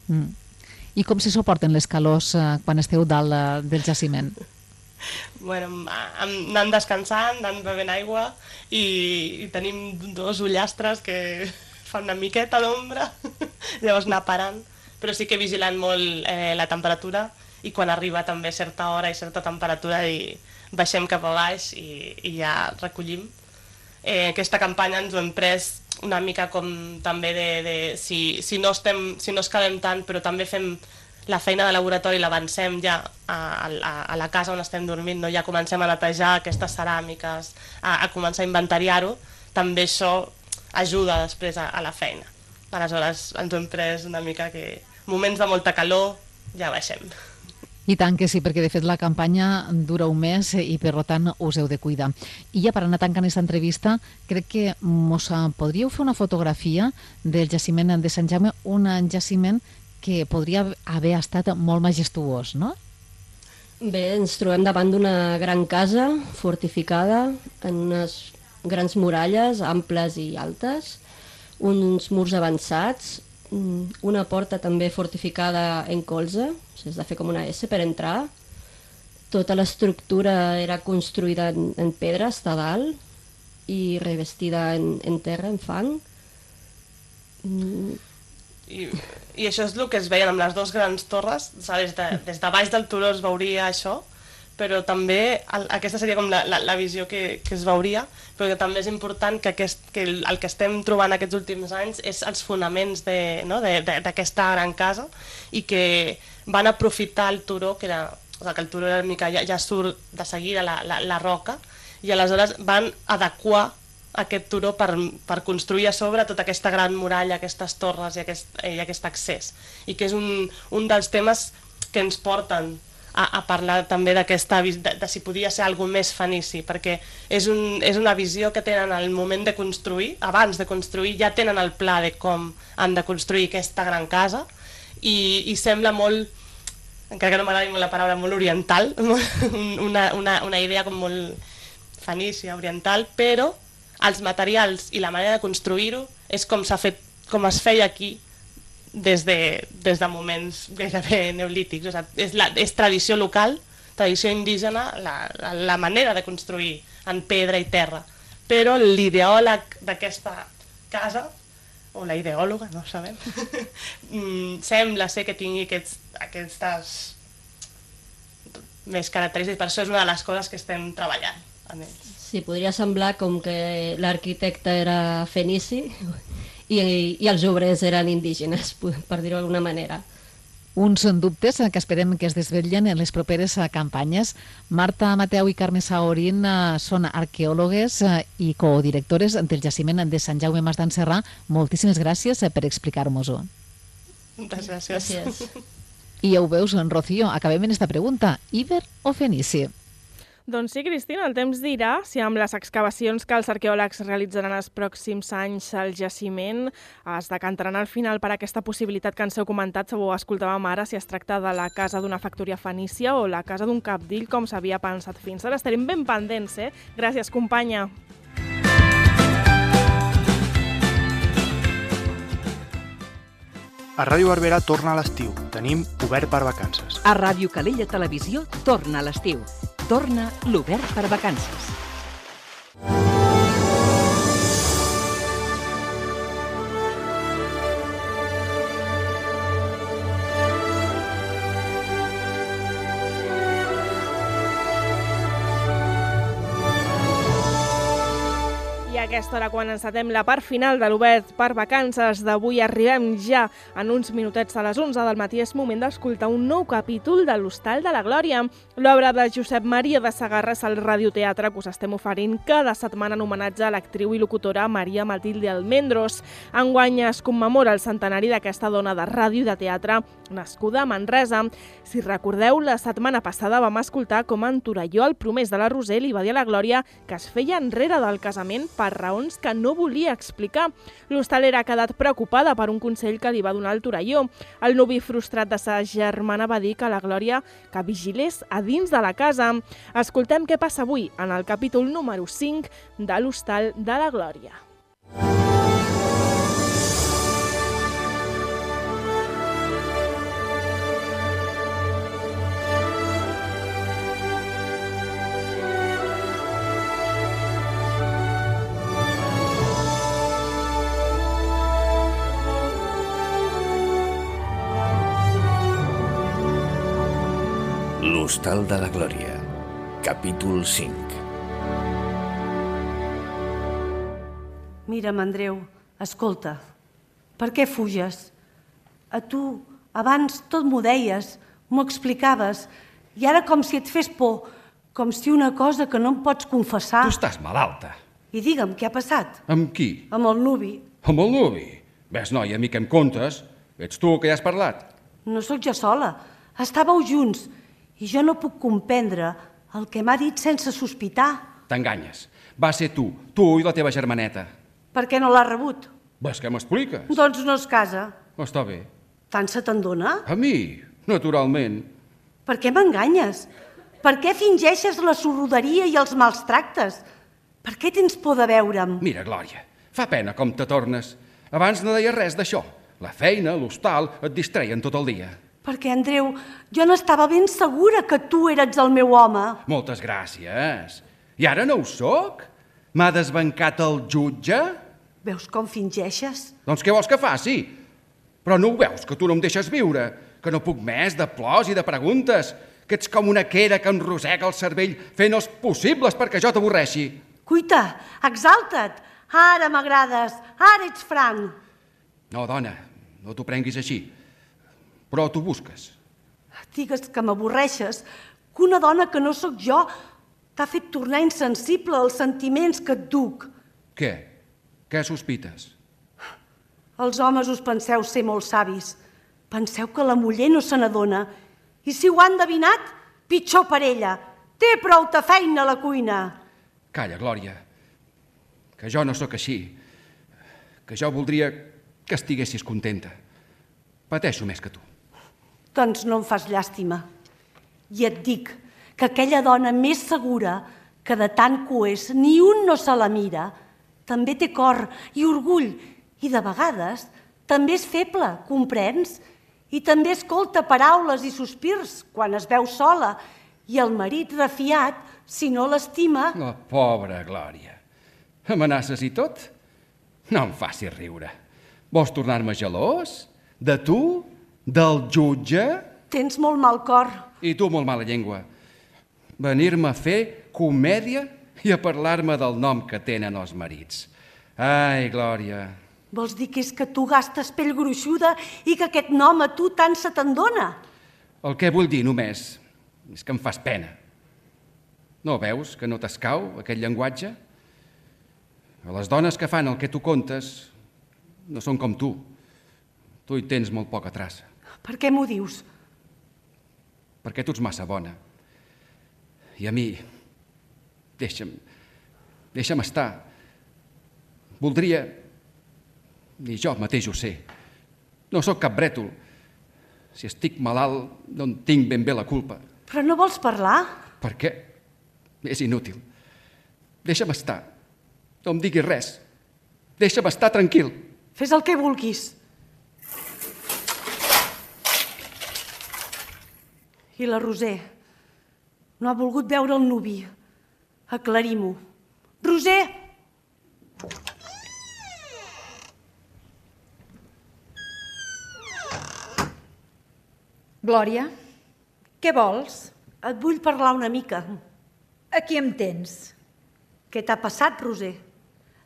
Mm. I com se suporten les calors eh, quan esteu dalt eh, del jaciment? bueno, anant descansant, anant bevent aigua i, i tenim dos ullastres que fan una miqueta d'ombra, llavors anar parant, però sí que vigilant molt eh, la temperatura i quan arriba també certa hora i certa temperatura i baixem cap a baix i, i ja recollim. Eh, aquesta campanya ens ho hem pres una mica com també de, de si, si, no estem, si no escalem tant però també fem la feina de laboratori l'avancem ja a, a, a la casa on estem dormint, no? ja comencem a netejar aquestes ceràmiques, a, a començar a inventariar-ho, també això ajuda després a, a la feina. Aleshores ens hem pres una mica que moments de molta calor ja baixem. I tant que sí, perquè de fet la campanya dura un mes i per tant us heu de cuidar. I ja per anar tancant aquesta entrevista, crec que mos podríeu fer una fotografia del jaciment de Sant Jaume, un jaciment que podria haver estat molt majestuós, no? Bé, ens trobem davant d'una gran casa fortificada en unes grans muralles amples i altes, uns murs avançats, una porta també fortificada en colze, s'ha de fer com una S per entrar. Tota l'estructura era construïda en, en pedra, està dalt, i revestida en, en terra, en fang. Mm, I, I això és el que es veien amb les dues grans torres, saps? Des, de, des de baix del turó es veuria això, però també el, aquesta seria com la, la, la visió que, que es veuria, però que també és important que, aquest, que el, el que estem trobant aquests últims anys és els fonaments d'aquesta no? de, gran casa i que van aprofitar el turó, que era, o sigui, que el turó era mica, ja, ja surt de seguida la, la, la roca, i aleshores van adequar aquest turó per, per construir a sobre tota aquesta gran muralla, aquestes torres i aquest, i aquest accés. I que és un, un dels temes que ens porten a, a parlar també d'aquesta de, de si podia ser algo més fenici, perquè és, un, és una visió que tenen al moment de construir, abans de construir ja tenen el pla de com han de construir aquesta gran casa i, i sembla molt, encara que no m'agradi molt la paraula, molt oriental, una, una, una idea com molt fenícia, oriental, però els materials i la manera de construir-ho és com s'ha fet, com es feia aquí des de, des de moments gairebé neolítics. O sigui, és, la, és tradició local, tradició indígena, la, la, la manera de construir en pedra i terra. Però l'ideòleg d'aquesta casa, o la ideòloga, no ho sabem, mm, sembla ser que tingui aquests, aquestes més característiques. Per això és una de les coses que estem treballant amb ells. Sí, podria semblar com que l'arquitecte era fenici i, i els obrers eren indígenes, per dir-ho d'alguna manera. Uns dubtes que esperem que es desvetllen en les properes eh, campanyes. Marta Mateu i Carme Saorín eh, són arqueòlogues eh, i codirectores del jaciment de Sant Jaume Mas d'en Serrà. Moltíssimes gràcies eh, per explicar-nos-ho. Moltes gràcies. Gràcies. I ja ho veus, en Rocío, acabem en esta pregunta. Iber o fenici? Doncs sí, Cristina, el temps dirà si amb les excavacions que els arqueòlegs realitzaran els pròxims anys al jaciment es decantaran al final per aquesta possibilitat que ens heu comentat, ho escoltàvem ara, si es tracta de la casa d'una factoria fenícia o la casa d'un capdill, com s'havia pensat fins ara. Estarem ben pendents, eh? Gràcies, companya. A Ràdio Barberà torna a l'estiu. Tenim obert per vacances. A Ràdio Calella Televisió torna a l'estiu. Torna l'Obert per vacances. I hora, quan encetem la part final de l'Obert per vacances d'avui, arribem ja en uns minutets a les 11 del matí. És moment d'escoltar un nou capítol de l'Hostal de la Glòria. L'obra de Josep Maria de Sagarra és el radioteatre que us estem oferint cada setmana en homenatge a l'actriu i locutora Maria Matilde Almendros. Enguany es commemora el centenari d'aquesta dona de ràdio i de teatre nascuda a Manresa. Si recordeu, la setmana passada vam escoltar com en Torelló, el promès de la Roser, li va dir a la Glòria que es feia enrere del casament per raons que no volia explicar. L'hostalera ha quedat preocupada per un consell que li va donar el Torelló. El nuvi frustrat de sa germana va dir que la Glòria que vigilés a dins de la casa. Escoltem què passa avui en el capítol número 5 de l'Hostal de la Glòria. L'Hostal de la Glòria, capítol 5. Mira'm, Andreu, escolta, per què fuges? A tu, abans tot m'ho deies, m'ho explicaves, i ara com si et fes por, com si una cosa que no em pots confessar... Tu estàs malalta. I digue'm, què ha passat? Amb qui? Amb el nuvi. Amb el nuvi. Ves, noi, a mi que em contes? Ets tu que ja has parlat. No sóc jo sola. Estàveu junts i jo no puc comprendre el que m'ha dit sense sospitar. T'enganyes. Va ser tu, tu i la teva germaneta. Per què no l'ha rebut? Ves, què m'expliques? Doncs no es casa. Està bé. Tant se te'n dona? A mi, naturalment. Per què m'enganyes? Per què fingeixes la sorroderia i els mals tractes? Per què tens por de veure'm? Mira, Glòria, fa pena com te tornes. Abans no deies res d'això. La feina, l'hostal, et distreien tot el dia. Perquè, Andreu, jo n'estava ben segura que tu eres el meu home. Moltes gràcies. I ara no ho sóc? M'ha desbancat el jutge? Veus com fingeixes? Doncs què vols que faci? Però no ho veus, que tu no em deixes viure? Que no puc més de plors i de preguntes? Que ets com una quera que em rosega el cervell fent els possibles perquè jo t'avorreixi? Cuita, exalta't. Ara m'agrades, ara ets franc. No, dona, no t'ho prenguis així. Però t'ho busques. Digues que m'avorreixes, que una dona que no sóc jo t'ha fet tornar insensible als sentiments que et duc. Què? Què sospites? Els homes us penseu ser molt savis. Penseu que la muller no se n'adona. I si ho ha endevinat, pitjor per ella. Té prou de feina a la cuina. Calla, Glòria, que jo no sóc així. Que jo voldria que estiguessis contenta. Pateixo més que tu. Doncs no em fas llàstima. I et dic que aquella dona més segura que de tant que ho és, ni un no se la mira, també té cor i orgull i de vegades també és feble, comprens? I també escolta paraules i sospirs quan es veu sola i el marit refiat, si no l'estima... La pobra Glòria. Amenaces i tot? No em facis riure. Vols tornar-me gelós? De tu? Del jutge? Tens molt mal cor. I tu molt mala llengua. Venir-me a fer comèdia i a parlar-me del nom que tenen els marits. Ai, Glòria, Vols dir que és que tu gastes pell gruixuda i que aquest nom a tu tant se te'n dona? el que vull dir només és que em fas pena. No veus que no t'escau aquest llenguatge? A les dones que fan el que tu contes no són com tu. Tu hi tens molt poca traça, Per què m'ho dius? perquè tu ets massa bona. I a mi, deixa'm, deixa'm estar. Voldria, i jo mateix ho sé, no sóc cap brètol. Si estic malalt, no en tinc ben bé la culpa. Però no vols parlar? Per què? És inútil. Deixa'm estar. No em diguis res. Deixa'm estar tranquil. Fes el que vulguis. I la Roser no ha volgut veure el nuvi. Aclarim-ho. Roser! Glòria, què vols? Et vull parlar una mica. Aquí em tens. Què t'ha passat, Roser?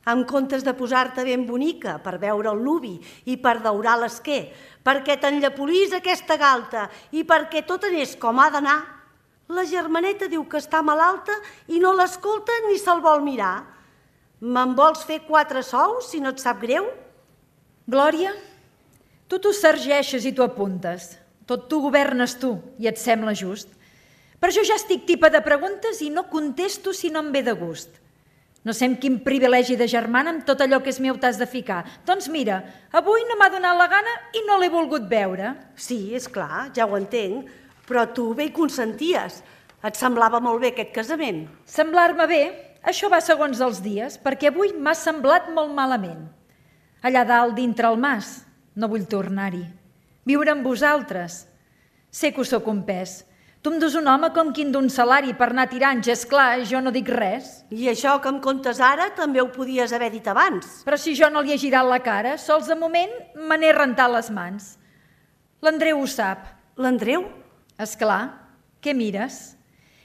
En comptes de posar-te ben bonica per veure el nuvi i per daurar l'esquer, perquè t'enllapolís aquesta galta i perquè tot anés com ha d'anar, la germaneta diu que està malalta i no l'escolta ni se'l vol mirar. Me'n vols fer quatre sous, si no et sap greu? Glòria, tu t'ho sergeixes i t'ho apuntes. Tot tu governes tu i et sembla just. Per això ja estic tipa de preguntes i no contesto si no em ve de gust. No sé amb quin privilegi de germana amb tot allò que és meu t'has de ficar. Doncs mira, avui no m'ha donat la gana i no l'he volgut veure. Sí, és clar, ja ho entenc, però tu bé hi consenties. Et semblava molt bé aquest casament. Semblar-me bé, això va segons els dies, perquè avui m'ha semblat molt malament. Allà dalt, dintre el mas, no vull tornar-hi. Viure amb vosaltres. Sé que us sóc un pes. Tu em dus un home com quin d'un salari per anar tirant, ja és clar, jo no dic res. I això que em contes ara també ho podies haver dit abans. Però si jo no li he girat la cara, sols de moment me n'he rentat les mans. L'Andreu ho sap. L'Andreu? És clar. Què mires?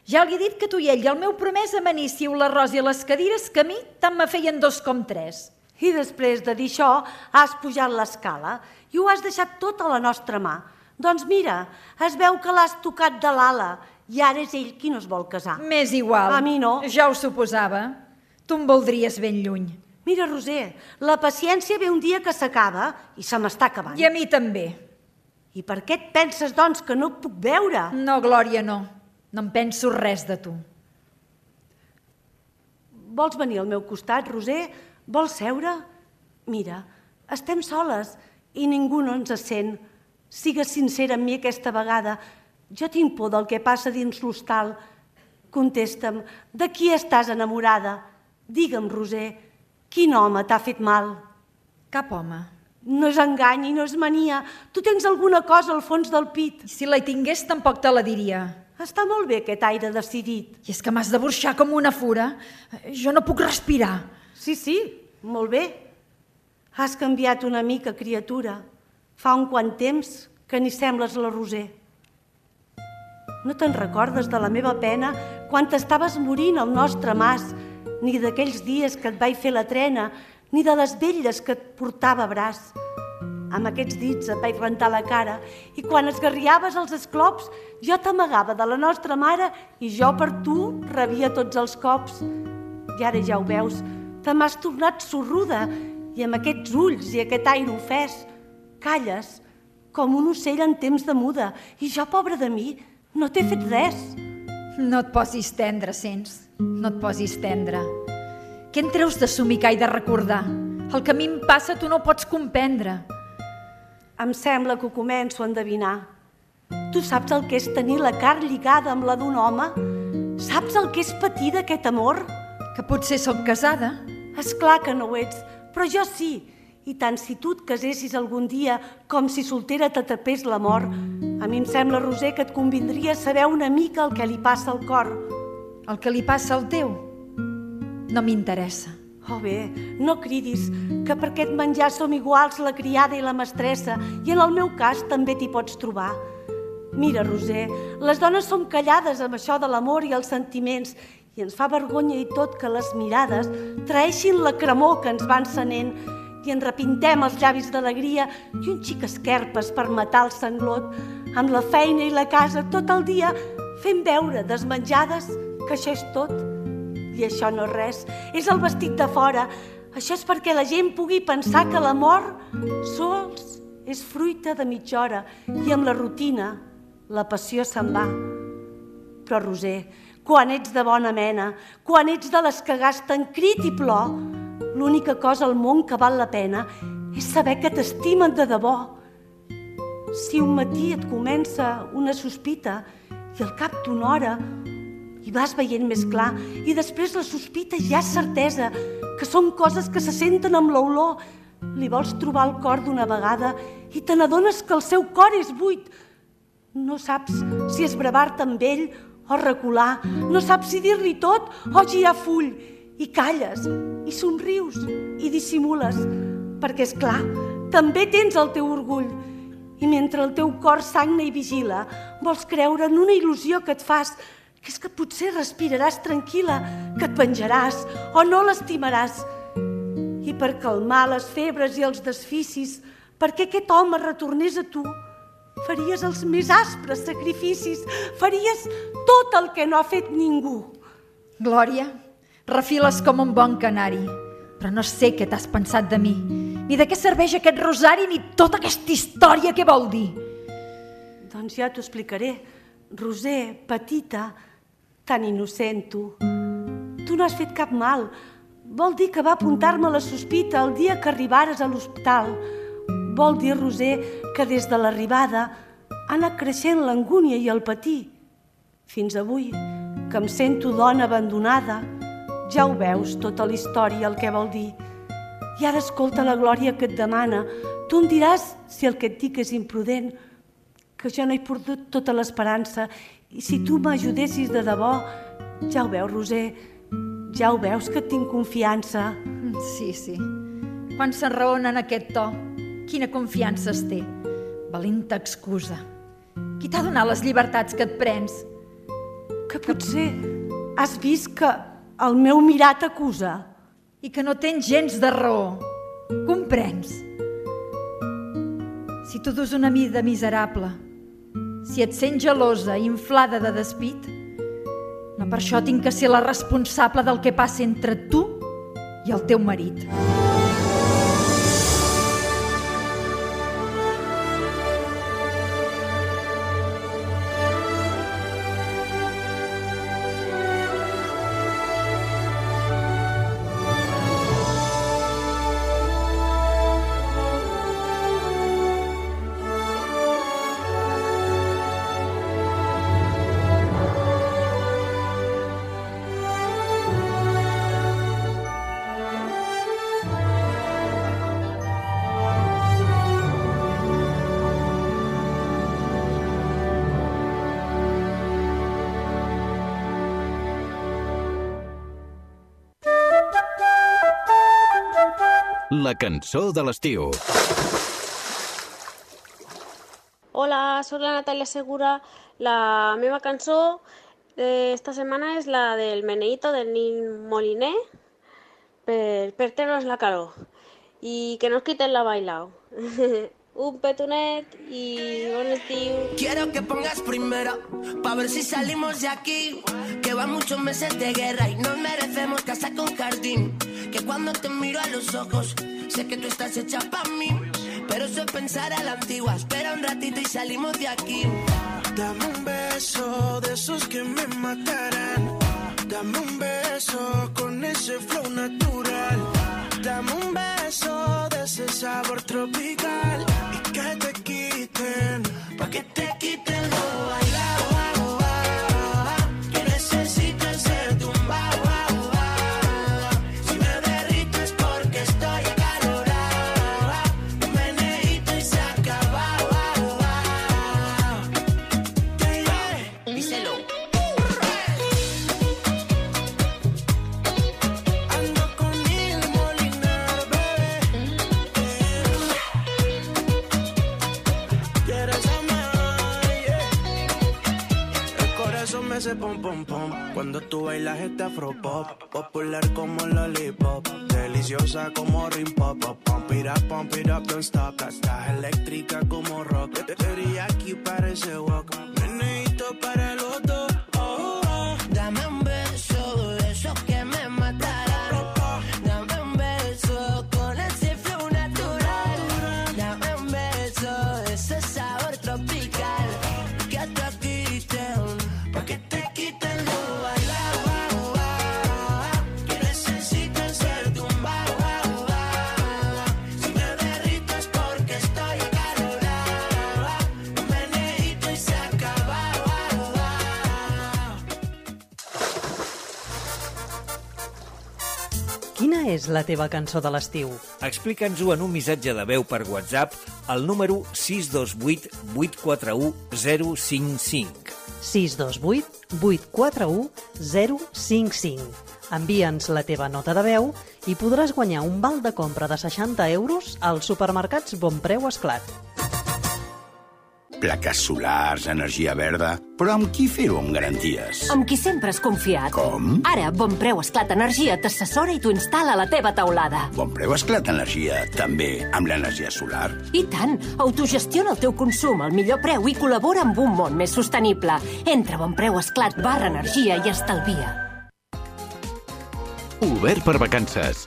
Ja li he dit que tu i ell i el meu promès amaníssiu l'arròs i les cadires que a mi tant me feien dos com tres. I després de dir això, has pujat l'escala i ho has deixat tot a la nostra mà. Doncs mira, es veu que l'has tocat de l'ala i ara és ell qui no es vol casar. M'és igual. A mi no. Ja ho suposava. Tu em voldries ben lluny. Mira, Roser, la paciència ve un dia que s'acaba i se m'està acabant. I a mi també. I per què et penses, doncs, que no et puc veure? No, Glòria, no. No em penso res de tu. Vols venir al meu costat, Roser? Vols seure? Mira, estem soles i ningú no ens sent. Sigues sincera amb mi aquesta vegada. Jo tinc por del que passa dins l'hostal. Contesta'm, de qui estàs enamorada? Digue'm, Roser, quin home t'ha fet mal? Cap home. No és engany i no és mania. Tu tens alguna cosa al fons del pit. Si la hi tingués, tampoc te la diria. Està molt bé aquest aire decidit. I és que m'has de burxar com una fura. Jo no puc respirar. Sí, sí, molt bé. Has canviat una mica, criatura. Fa un quant temps que ni sembles la Roser. No te'n recordes de la meva pena quan t'estaves morint al nostre mas, ni d'aquells dies que et vaig fer la trena, ni de les velles que et portava a braç. Amb aquests dits et vaig rentar la cara i quan esgarriaves els esclops jo t'amagava de la nostra mare i jo per tu rebia tots els cops. I ara ja ho veus, te m'has tornat sorruda i amb aquests ulls i aquest aire ofès calles com un ocell en temps de muda i jo, pobra de mi, no t'he fet res. No et posis tendre, sents? No et posis tendre. Què en treus de somicar i de recordar? El que a mi em passa tu no pots comprendre. Em sembla que ho començo a endevinar. Tu saps el que és tenir la carn lligada amb la d'un home? Saps el que és patir d'aquest amor? Que potser sóc casada. És clar que no ho ets, però jo sí. I tant si tu et casessis algun dia com si soltera t'atrapés la mort, a mi em sembla, Roser, que et convindria saber una mica el que li passa al cor. El que li passa al teu no m'interessa. Oh bé, no cridis, que per aquest menjar som iguals la criada i la mestressa, i en el meu cas també t'hi pots trobar. Mira, Roser, les dones som callades amb això de l'amor i els sentiments, i ens fa vergonya i tot que les mirades traeixin la cremor que ens van senent i ens repintem els llavis d'alegria i un xic esquerpes per matar el sanglot, amb la feina i la casa tot el dia fent veure desmenjades que això és tot. I això no és res, és el vestit de fora. Això és perquè la gent pugui pensar que l'amor sols és fruita de mitja hora i amb la rutina la passió se'n va. Però, Roser, quan ets de bona mena, quan ets de les que gasten crit i plor, l'única cosa al món que val la pena és saber que t'estimen de debò. Si un matí et comença una sospita i al cap d'una hora i vas veient més clar i després la sospita ja és certesa que són coses que se senten amb l'olor, li vols trobar el cor d'una vegada i te n'adones que el seu cor és buit. No saps si esbravar-te amb ell o recular, no saps si dir-li tot o girar full i calles, i somrius, i dissimules, perquè, és clar, també tens el teu orgull. I mentre el teu cor sagna i vigila, vols creure en una il·lusió que et fas, que és que potser respiraràs tranquil·la, que et penjaràs o no l'estimaràs. I per calmar les febres i els desficis, perquè aquest home retornés a tu, faries els més aspres sacrificis, faries tot el que no ha fet ningú. Glòria, refiles com un bon canari, però no sé què t'has pensat de mi, ni de què serveix aquest rosari, ni tota aquesta història que vol dir. Doncs ja t'ho explicaré. Roser, petita, tan innocent tu. Tu no has fet cap mal. Vol dir que va apuntar-me la sospita el dia que arribares a l'hospital. Vol dir, Roser, que des de l'arribada ha anat creixent l'angúnia i el patir. Fins avui, que em sento dona abandonada, ja ho veus, tota la història, el que vol dir. I ara escolta la glòria que et demana. Tu em diràs si el que et dic és imprudent, que jo no he perdut tota l'esperança. I si tu m'ajudessis de debò, ja ho veus, Roser, ja ho veus que tinc confiança. Sí, sí. Quan s'enraona en aquest to, quina confiança es té. Valenta excusa. Qui t'ha donat les llibertats que et prens? Que potser has vist que el meu mirar t'acusa. I que no tens gens de raó. Comprens? Si tu dus una vida miserable, si et sents gelosa i inflada de despit, no per això tinc que ser la responsable del que passa entre tu i el teu marit. La cançó de l'estiu. Hola, sóc la Natàlia Segura. La meva cançó d'esta setmana és la del Meneito del Nin Moliner per, per treure'ns la calor i que no es quiten la bailao. Un petonet y bon estiu. Quiero que pongas primero, pa' ver si salimos de aquí. Que van muchos meses de guerra y nos merecemos casa con jardín. Que cuando te miro a los ojos, sé que tú estás hecha pa' mí. Pero eso es pensar a la antigua. Espera un ratito y salimos de aquí. Dame un beso de esos que me matarán. Dame un beso con ese flow natural. Dame un beso de ese sabor tropical. Y que te quiten, pa' que te quiten lo bailado. Que necesito ser tumbado. Pom pom pom Cuando tú bailas este afro pop Popular como lollipop Deliciosa como rim pop. Pump it up, pump it up, don't stop. Estás eléctrica como rock. Teriyaki parece wok Meneíto para los és la teva cançó de l'estiu? Explica'ns-ho en un missatge de veu per WhatsApp al número 628 841 055. 628 841 055. Envia'ns la teva nota de veu i podràs guanyar un val de compra de 60 euros als supermercats Bonpreu Esclat. Plaques solars, energia verda... Però amb qui fer-ho amb garanties? Amb qui sempre has confiat. Com? Ara, Bon Preu Esclat Energia t'assessora i t'ho instal·la a la teva teulada. Bon preu esclat energia, també amb l'energia solar. I tant! Autogestiona el teu consum al millor preu i col·labora amb un món més sostenible. Entra a bonpreuesclat barra energia i estalvia. Obert per vacances.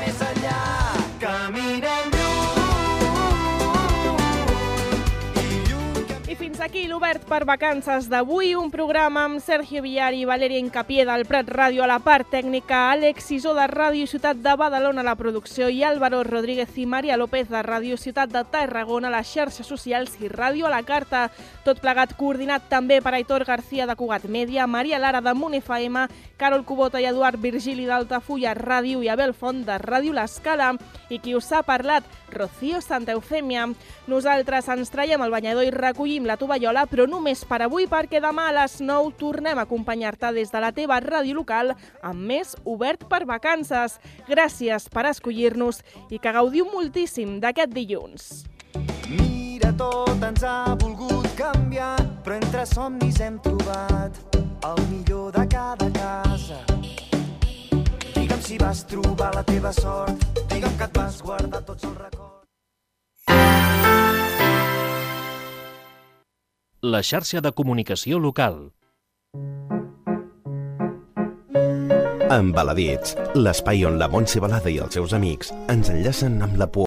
aquí I l'Obert per Vacances d'avui, un programa amb Sergio Villar i Valeria Incapié del Prat Ràdio a la part tècnica, Àlex Isó de Ràdio Ciutat de Badalona a la producció i Álvaro Rodríguez i Maria López de Ràdio Ciutat de Tarragona a les xarxes socials i Ràdio a la carta. Tot plegat coordinat també per Aitor García de Cugat Mèdia, Maria Lara de Monefm, Carol Cubota i Eduard Virgili d'Altafulla Ràdio i Abel Font de Ràdio L'Escala. I qui us ha parlat, Rocío Santa Eufèmia. Nosaltres ens traiem el banyador i recollim la tovallola, però només per avui, perquè demà a les 9 tornem a acompanyar-te des de la teva ràdio local amb més Obert per Vacances. Gràcies per escollir-nos i que gaudiu moltíssim d'aquest dilluns. Mira, tot ens ha volgut canviar, però entre somnis hem trobat el millor de cada casa. Digue'm si vas trobar la teva sort, digue'm que et vas guardar tots els records. La xarxa de comunicació local. Embaladits, l'espai on la Montse Balada i els seus amics ens enllacen amb la poesia